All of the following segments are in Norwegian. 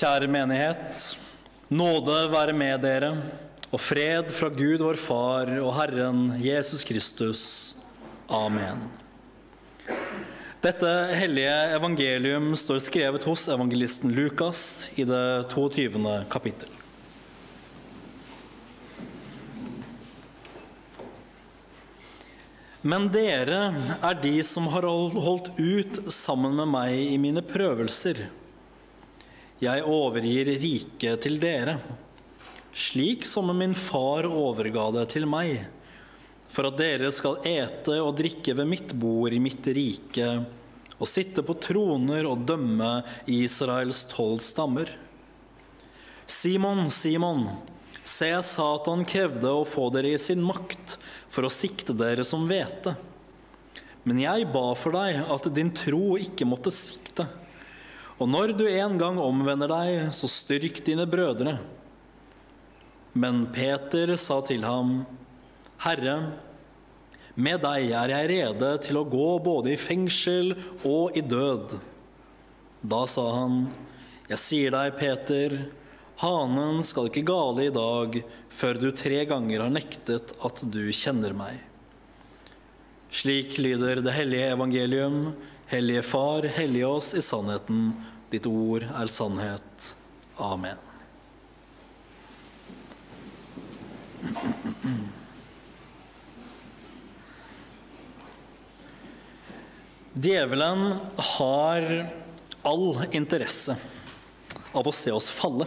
Kjære menighet. Nåde være med dere, og fred fra Gud vår Far og Herren Jesus Kristus. Amen. Dette hellige evangelium står skrevet hos evangelisten Lukas i det 22. kapittel. Men dere er de som har holdt ut sammen med meg i mine prøvelser. Jeg overgir riket til dere, slik som min far overga det til meg, for at dere skal ete og drikke ved mitt bord i mitt rike og sitte på troner og dømme Israels tolv stammer. Simon, Simon, se, Satan krevde å få dere i sin makt for å sikte dere som hvete. Men jeg ba for deg at din tro ikke måtte svikte. Og når du en gang omvender deg, så styrk dine brødre. Men Peter sa til ham, Herre, med deg er jeg rede til å gå både i fengsel og i død. Da sa han, Jeg sier deg, Peter, hanen skal ikke gale i dag før du tre ganger har nektet at du kjenner meg. Slik lyder det hellige evangelium. Hellige Far, hellige oss i sannheten. Ditt ord er sannhet. Amen. Djevelen har all interesse av å se oss falle.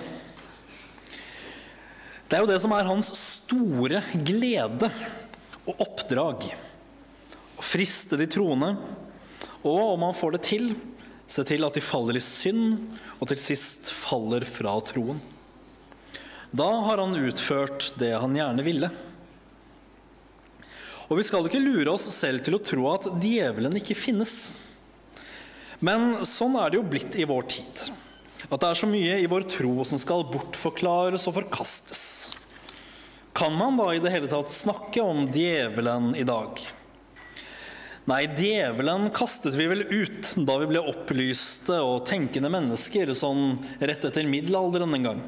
Det er jo det som er hans store glede og oppdrag. Å friste de troende, og om han får det til, se til at de faller i synd, og til sist faller fra troen. Da har han utført det han gjerne ville. Og vi skal ikke lure oss selv til å tro at djevelen ikke finnes. Men sånn er det jo blitt i vår tid. At det er så mye i vår tro som skal bortforklares og forkastes. Kan man da i det hele tatt snakke om djevelen i dag? Nei, djevelen kastet vi vel ut da vi ble opplyste og tenkende mennesker sånn rett etter middelalderen en gang.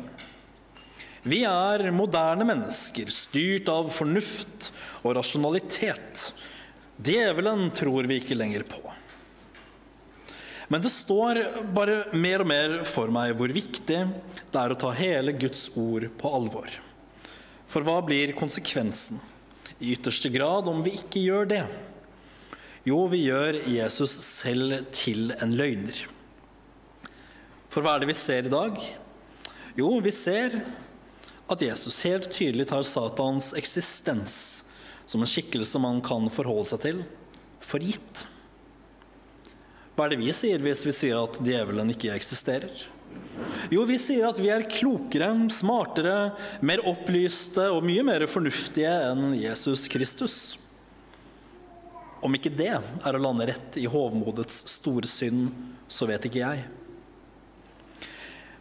Vi er moderne mennesker, styrt av fornuft og rasjonalitet. Djevelen tror vi ikke lenger på. Men det står bare mer og mer for meg hvor viktig det er å ta hele Guds ord på alvor. For hva blir konsekvensen i ytterste grad om vi ikke gjør det? Jo, vi gjør Jesus selv til en løgner. For hva er det vi ser i dag? Jo, vi ser at Jesus helt tydelig tar Satans eksistens som en skikkelse man kan forholde seg til, for gitt. Hva er det vi sier hvis vi sier at djevelen ikke eksisterer? Jo, vi sier at vi er klokere, smartere, mer opplyste og mye mer fornuftige enn Jesus Kristus. Om ikke det er å lande rett i hovmodets store synd, så vet ikke jeg.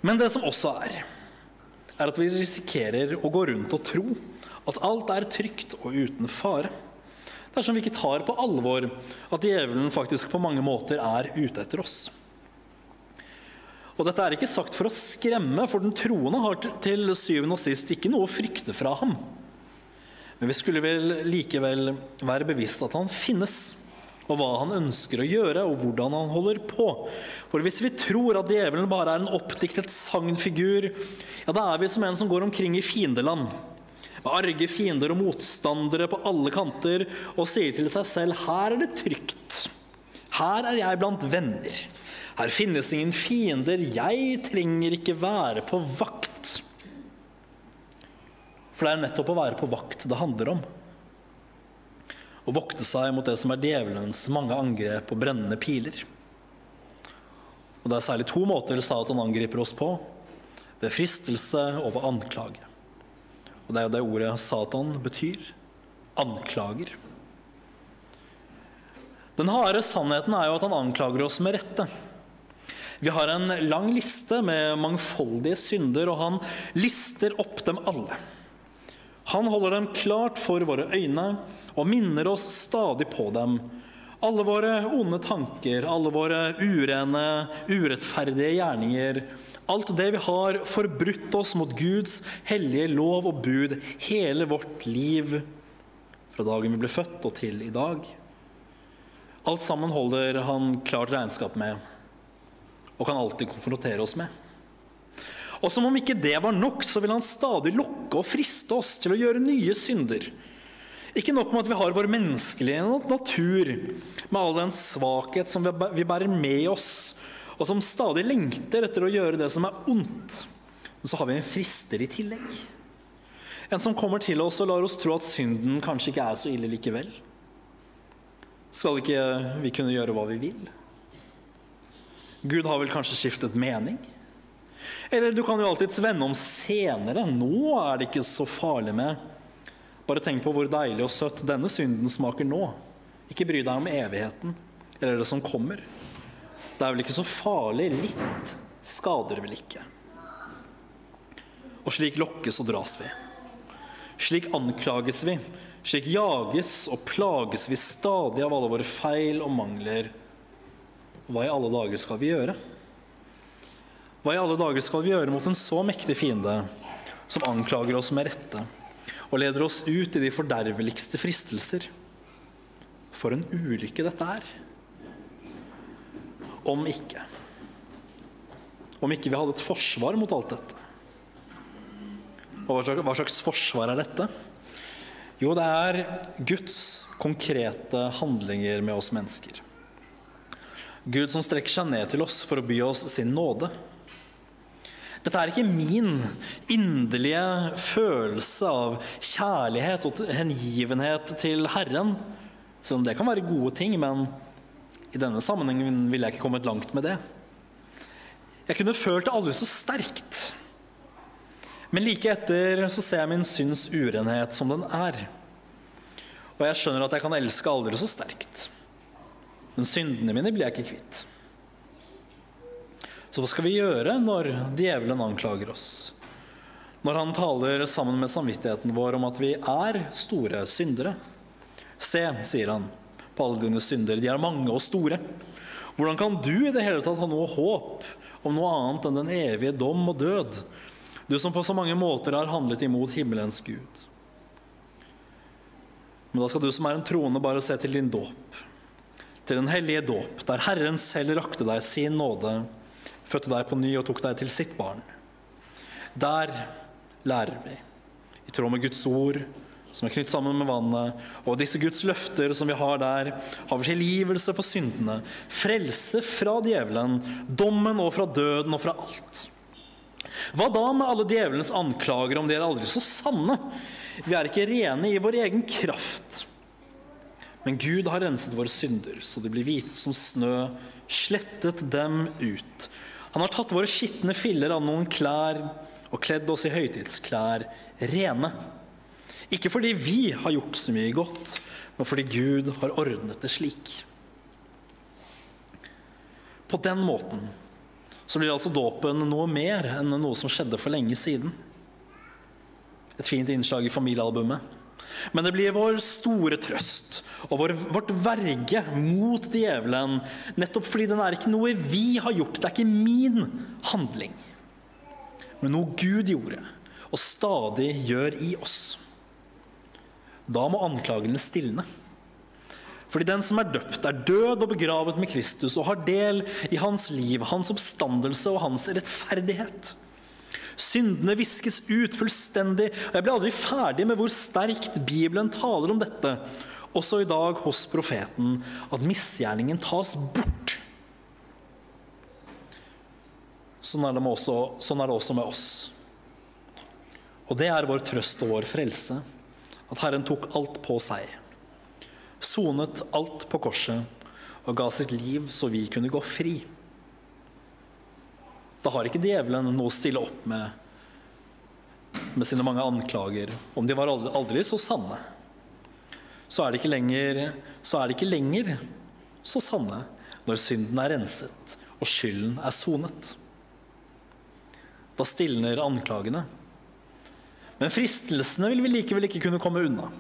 Men det som også er, er at vi risikerer å gå rundt og tro at alt er trygt og uten fare dersom vi ikke tar på alvor at djevelen faktisk på mange måter er ute etter oss. Og dette er ikke sagt for å skremme, for den troende har til syvende og sist ikke noe å frykte fra ham. Men vi skulle vel likevel være bevisst at han finnes, og hva han ønsker å gjøre, og hvordan han holder på. For hvis vi tror at djevelen bare er en oppdiktet sagnfigur, ja, da er vi som en som går omkring i fiendeland med arge fiender og motstandere på alle kanter, og sier til seg selv her er det trygt. Her er jeg blant venner. Her finnes ingen fiender. Jeg trenger ikke være på vakt. For det er nettopp å være på vakt det handler om. Å vokte seg mot det som er djevelens mange angrep og brennende piler. Og Det er særlig to måter Satan angriper oss på. Ved fristelse og ved anklage. Og det er jo det ordet Satan betyr. Anklager. Den harde sannheten er jo at han anklager oss med rette. Vi har en lang liste med mangfoldige synder, og han lister opp dem alle. Han holder dem klart for våre øyne og minner oss stadig på dem. Alle våre onde tanker, alle våre urene, urettferdige gjerninger, Alt det vi har forbrutt oss mot Guds hellige lov og bud hele vårt liv, fra dagen vi ble født og til i dag. Alt sammen holder han klart regnskap med og kan alltid konfrontere oss med. Og som om ikke det var nok, så vil han stadig lokke og friste oss til å gjøre nye synder. Ikke nok med at vi har vår menneskelige natur, med all den svakhet som vi bærer med oss, og som stadig lengter etter å gjøre det som er ondt, men så har vi en frister i tillegg. En som kommer til oss og lar oss tro at synden kanskje ikke er så ille likevel. Skal ikke vi kunne gjøre hva vi vil? Gud har vel kanskje skiftet mening? Eller du kan jo alltids vende om senere. Nå er det ikke så farlig med. Bare tenk på hvor deilig og søtt denne synden smaker nå. Ikke bry deg om evigheten eller det som kommer. Det er vel ikke så farlig. Litt skader vel ikke. Og slik lokkes og dras vi. Slik anklages vi. Slik jages og plages vi stadig av alle våre feil og mangler hva i alle dager skal vi gjøre? Hva i alle dager skal vi gjøre mot en så mektig fiende som anklager oss med rette og leder oss ut i de forderveligste fristelser? For en ulykke dette er. Om ikke. Om ikke vi hadde et forsvar mot alt dette. Og hva slags forsvar er dette? Jo, det er Guds konkrete handlinger med oss mennesker. Gud som strekker seg ned til oss for å by oss sin nåde. Dette er ikke min inderlige følelse av kjærlighet og hengivenhet til Herren, selv om det kan være gode ting, men i denne sammenhengen ville jeg ikke kommet langt med det. Jeg kunne følt det aldri så sterkt. Men like etter så ser jeg min synds urenhet som den er. Og jeg skjønner at jeg kan elske aldri så sterkt. Men syndene mine blir jeg ikke kvitt. Så hva skal vi gjøre når djevelen anklager oss? Når han taler sammen med samvittigheten vår om at vi er store syndere? Se, sier han, på alle dine synder, de er mange og store. Hvordan kan du i det hele tatt ha noe håp om noe annet enn den evige dom og død? Du som på så mange måter har handlet imot himmelens Gud. Men da skal du som er en troende, bare se til din dåp til den hellige dåp, der Herren selv rakte deg sin nåde, fødte deg på ny og tok deg til sitt barn. Der lærer vi, i tråd med Guds ord, som er knytt sammen med vannet, og disse Guds løfter som vi har der, har vi tilgivelse for syndene, frelse fra djevelen, dommen og fra døden og fra alt. Hva da med alle djevelens anklager om de er aldri så sanne? Vi er ikke rene i vår egen kraft. Men Gud har renset våre synder, så de blir hvite som snø, slettet dem ut. Han har tatt våre skitne filler av noen klær og kledd oss i høytidsklær, rene. Ikke fordi vi har gjort så mye godt, men fordi Gud har ordnet det slik. På den måten så blir altså dåpen noe mer enn noe som skjedde for lenge siden. Et fint innslag i familiealbumet. Men det blir vår store trøst og vår, vårt verge mot djevelen, nettopp fordi den er ikke noe vi har gjort. Det er ikke min handling, men noe Gud gjorde og stadig gjør i oss. Da må anklagene stilne. Fordi den som er døpt, er død og begravet med Kristus og har del i hans liv, hans oppstandelse og hans rettferdighet. Syndene viskes ut fullstendig. og Jeg blir aldri ferdig med hvor sterkt Bibelen taler om dette, også i dag hos profeten, at misgjerningen tas bort. Sånn er, også, sånn er det også med oss. Og det er vår trøst og vår frelse, at Herren tok alt på seg. Sonet alt på korset og ga sitt liv så vi kunne gå fri. Da har ikke djevelen noe å stille opp med med sine mange anklager. Om de var aldri, så sanne, så er, det ikke lenger, så er de ikke lenger så sanne når synden er renset og skylden er sonet. Da stilner anklagene. Men fristelsene vil vi likevel ikke kunne komme unna.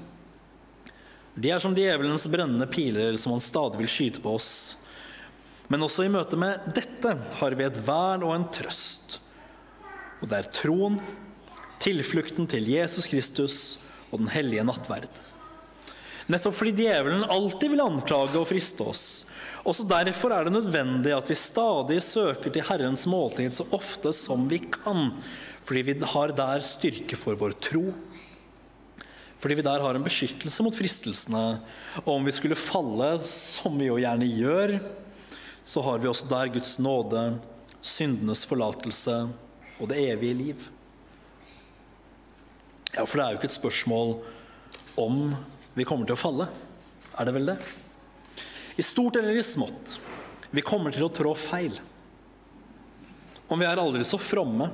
De er som djevelens brennende piler som han stadig vil skyte på oss men også i møte med dette har vi et vern og en trøst. Og det er troen, tilflukten til Jesus Kristus og den hellige nattverd. Nettopp fordi djevelen alltid vil anklage og friste oss. Også derfor er det nødvendig at vi stadig søker til Herrens måltid så ofte som vi kan, fordi vi har der styrke for vår tro. Fordi vi der har en beskyttelse mot fristelsene. Og om vi skulle falle, som vi jo gjerne gjør, så har vi også der Guds nåde, syndenes forlatelse og det evige liv. Ja, for det er jo ikke et spørsmål om vi kommer til å falle. Er det vel det? I stort eller i smått. Vi kommer til å trå feil. Om vi er aldri så fromme.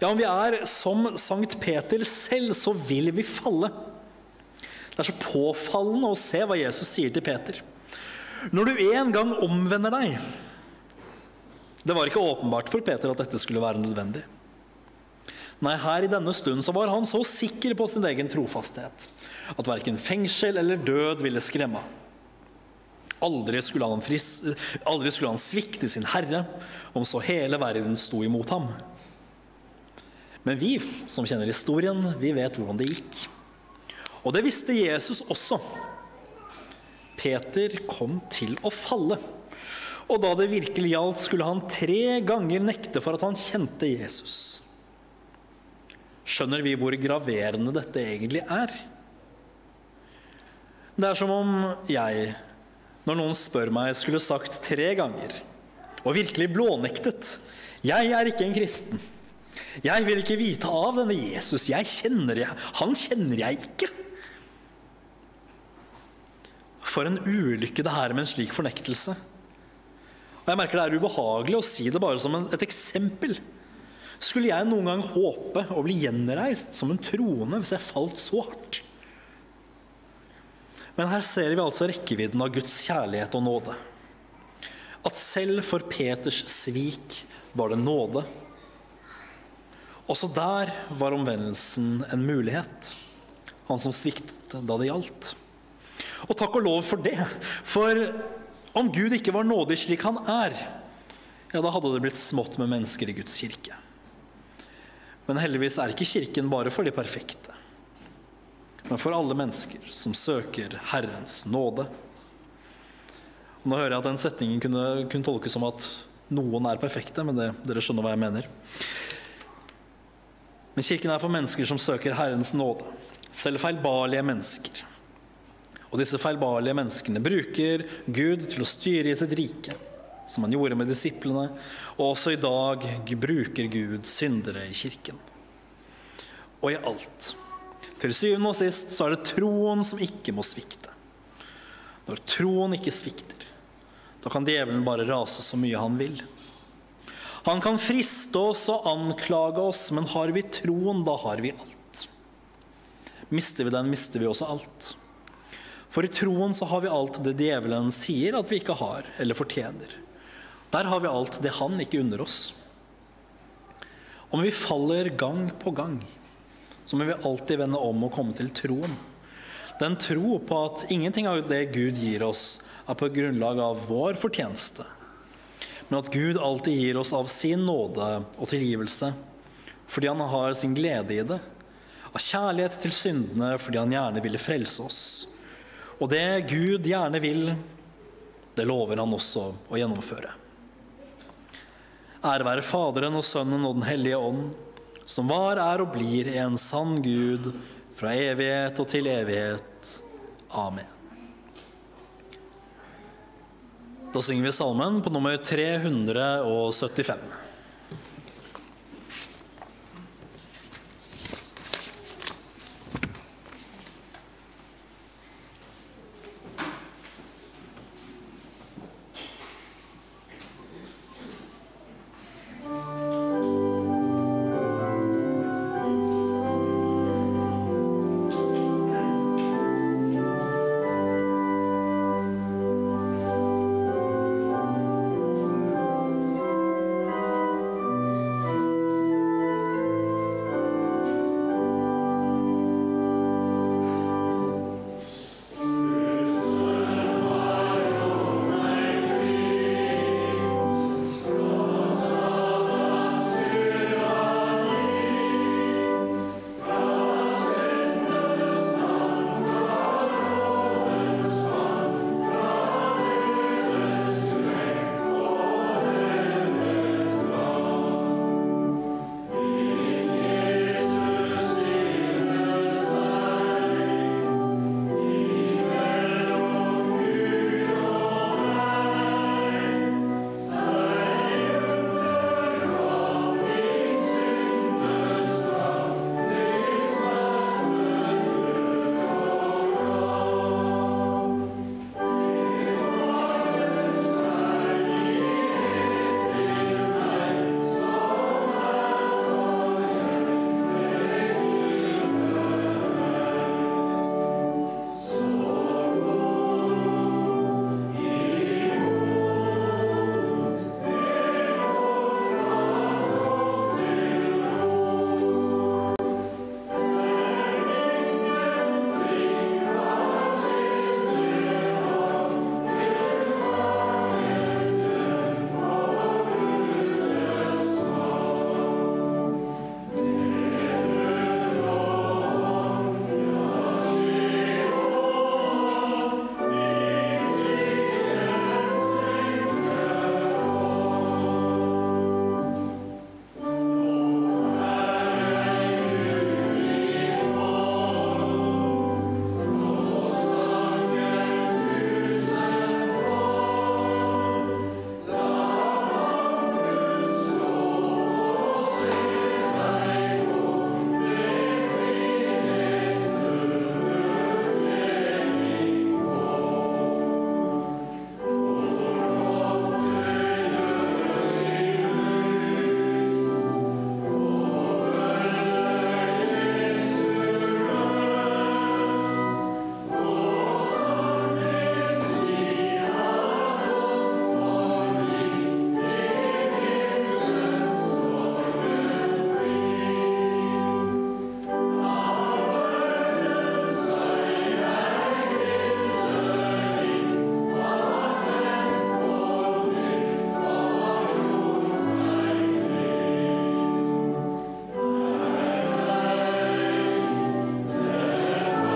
Ja, om vi er som Sankt Peter selv, så vil vi falle. Det er så påfallende å se hva Jesus sier til Peter. Når du en gang omvender deg Det var ikke åpenbart for Peter at dette skulle være nødvendig. Nei, her i denne stund så var han så sikker på sin egen trofasthet at verken fengsel eller død ville skremme. Aldri skulle, han fris, aldri skulle han svikte sin herre, om så hele verden sto imot ham. Men vi som kjenner historien, vi vet hvordan det gikk. Og det visste Jesus også. Peter kom til å falle. Og da det virkelig gjaldt, skulle han tre ganger nekte for at han kjente Jesus skjønner vi hvor graverende dette egentlig er. Det er som om jeg, når noen spør meg, skulle sagt tre ganger, og virkelig blånektet Jeg er ikke en kristen. Jeg vil ikke vite av denne Jesus. Jeg kjenner jeg. Han kjenner jeg ikke. For en ulykke det her med en slik fornektelse. Og jeg merker Det er ubehagelig å si det bare som et eksempel. Skulle jeg noen gang håpe å bli gjenreist som en troende hvis jeg falt så hardt? Men her ser vi altså rekkevidden av Guds kjærlighet og nåde. At selv for Peters svik var det nåde. Også der var omvendelsen en mulighet. Han som sviktet da det gjaldt. Og takk og lov for det. For om Gud ikke var nådig slik han er, ja, da hadde det blitt smått med mennesker i Guds kirke. Men heldigvis er ikke Kirken bare for de perfekte, men for alle mennesker som søker Herrens nåde. Og nå hører jeg at den setningen kunne, kunne tolkes som at noen er perfekte, men det, dere skjønner hva jeg mener. Men Kirken er for mennesker som søker Herrens nåde, selv feilbarlige mennesker. Og disse feilbarlige menneskene bruker Gud til å styre i sitt rike som han gjorde med disiplene, og også i dag bruker Gud syndere i kirken. Og i alt. Til syvende og sist så er det troen som ikke må svikte. Når troen ikke svikter, da kan djevelen bare rase så mye han vil. Han kan friste oss og anklage oss, men har vi troen, da har vi alt. Mister vi den, mister vi også alt. For i troen så har vi alt det djevelen sier at vi ikke har eller fortjener. Der har vi alt det han ikke unner oss. Om vi faller gang på gang, så må vi alltid vende om og komme til troen. Den tro på at ingenting av det Gud gir oss, er på grunnlag av vår fortjeneste, men at Gud alltid gir oss av sin nåde og tilgivelse fordi han har sin glede i det, av kjærlighet til syndene fordi han gjerne ville frelse oss. Og det Gud gjerne vil, det lover han også å gjennomføre. Ære være Faderen og Sønnen og Den hellige ånd, som var, er og blir en sann Gud fra evighet og til evighet. Amen. Da synger vi salmen på nummer 375.